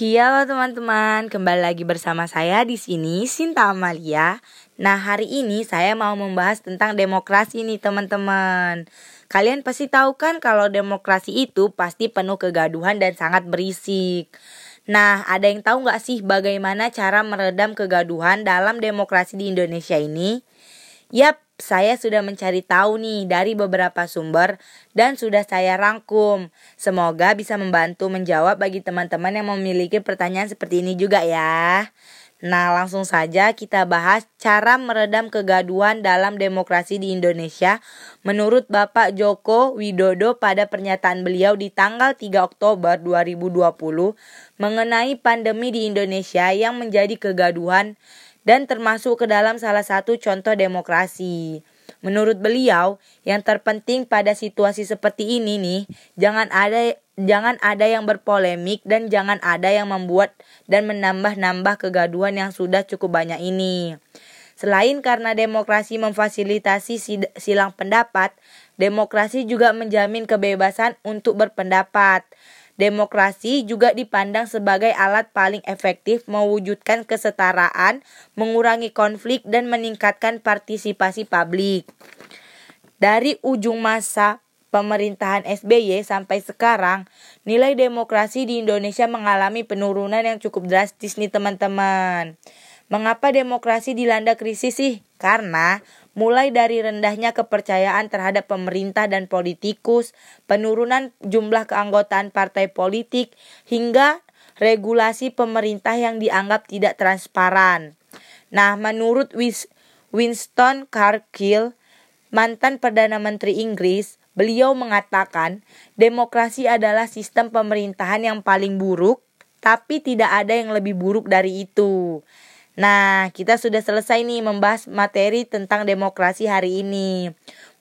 Halo teman-teman, kembali lagi bersama saya di sini Sinta Amalia. Nah, hari ini saya mau membahas tentang demokrasi nih teman-teman. Kalian pasti tahu kan kalau demokrasi itu pasti penuh kegaduhan dan sangat berisik. Nah, ada yang tahu nggak sih bagaimana cara meredam kegaduhan dalam demokrasi di Indonesia ini? Yap, saya sudah mencari tahu nih dari beberapa sumber dan sudah saya rangkum. Semoga bisa membantu menjawab bagi teman-teman yang memiliki pertanyaan seperti ini juga ya. Nah, langsung saja kita bahas cara meredam kegaduhan dalam demokrasi di Indonesia menurut Bapak Joko Widodo pada pernyataan beliau di tanggal 3 Oktober 2020 mengenai pandemi di Indonesia yang menjadi kegaduhan dan termasuk ke dalam salah satu contoh demokrasi. Menurut beliau, yang terpenting pada situasi seperti ini nih, jangan ada jangan ada yang berpolemik dan jangan ada yang membuat dan menambah-nambah kegaduhan yang sudah cukup banyak ini. Selain karena demokrasi memfasilitasi silang pendapat, demokrasi juga menjamin kebebasan untuk berpendapat. Demokrasi juga dipandang sebagai alat paling efektif mewujudkan kesetaraan, mengurangi konflik, dan meningkatkan partisipasi publik. Dari ujung masa pemerintahan SBY sampai sekarang, nilai demokrasi di Indonesia mengalami penurunan yang cukup drastis nih teman-teman. Mengapa demokrasi dilanda krisis sih? Karena mulai dari rendahnya kepercayaan terhadap pemerintah dan politikus, penurunan jumlah keanggotaan partai politik, hingga regulasi pemerintah yang dianggap tidak transparan. Nah, menurut Winston Churchill, mantan Perdana Menteri Inggris, beliau mengatakan demokrasi adalah sistem pemerintahan yang paling buruk, tapi tidak ada yang lebih buruk dari itu. Nah, kita sudah selesai nih membahas materi tentang demokrasi hari ini.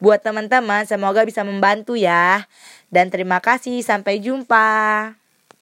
Buat teman-teman, semoga bisa membantu ya. Dan terima kasih, sampai jumpa.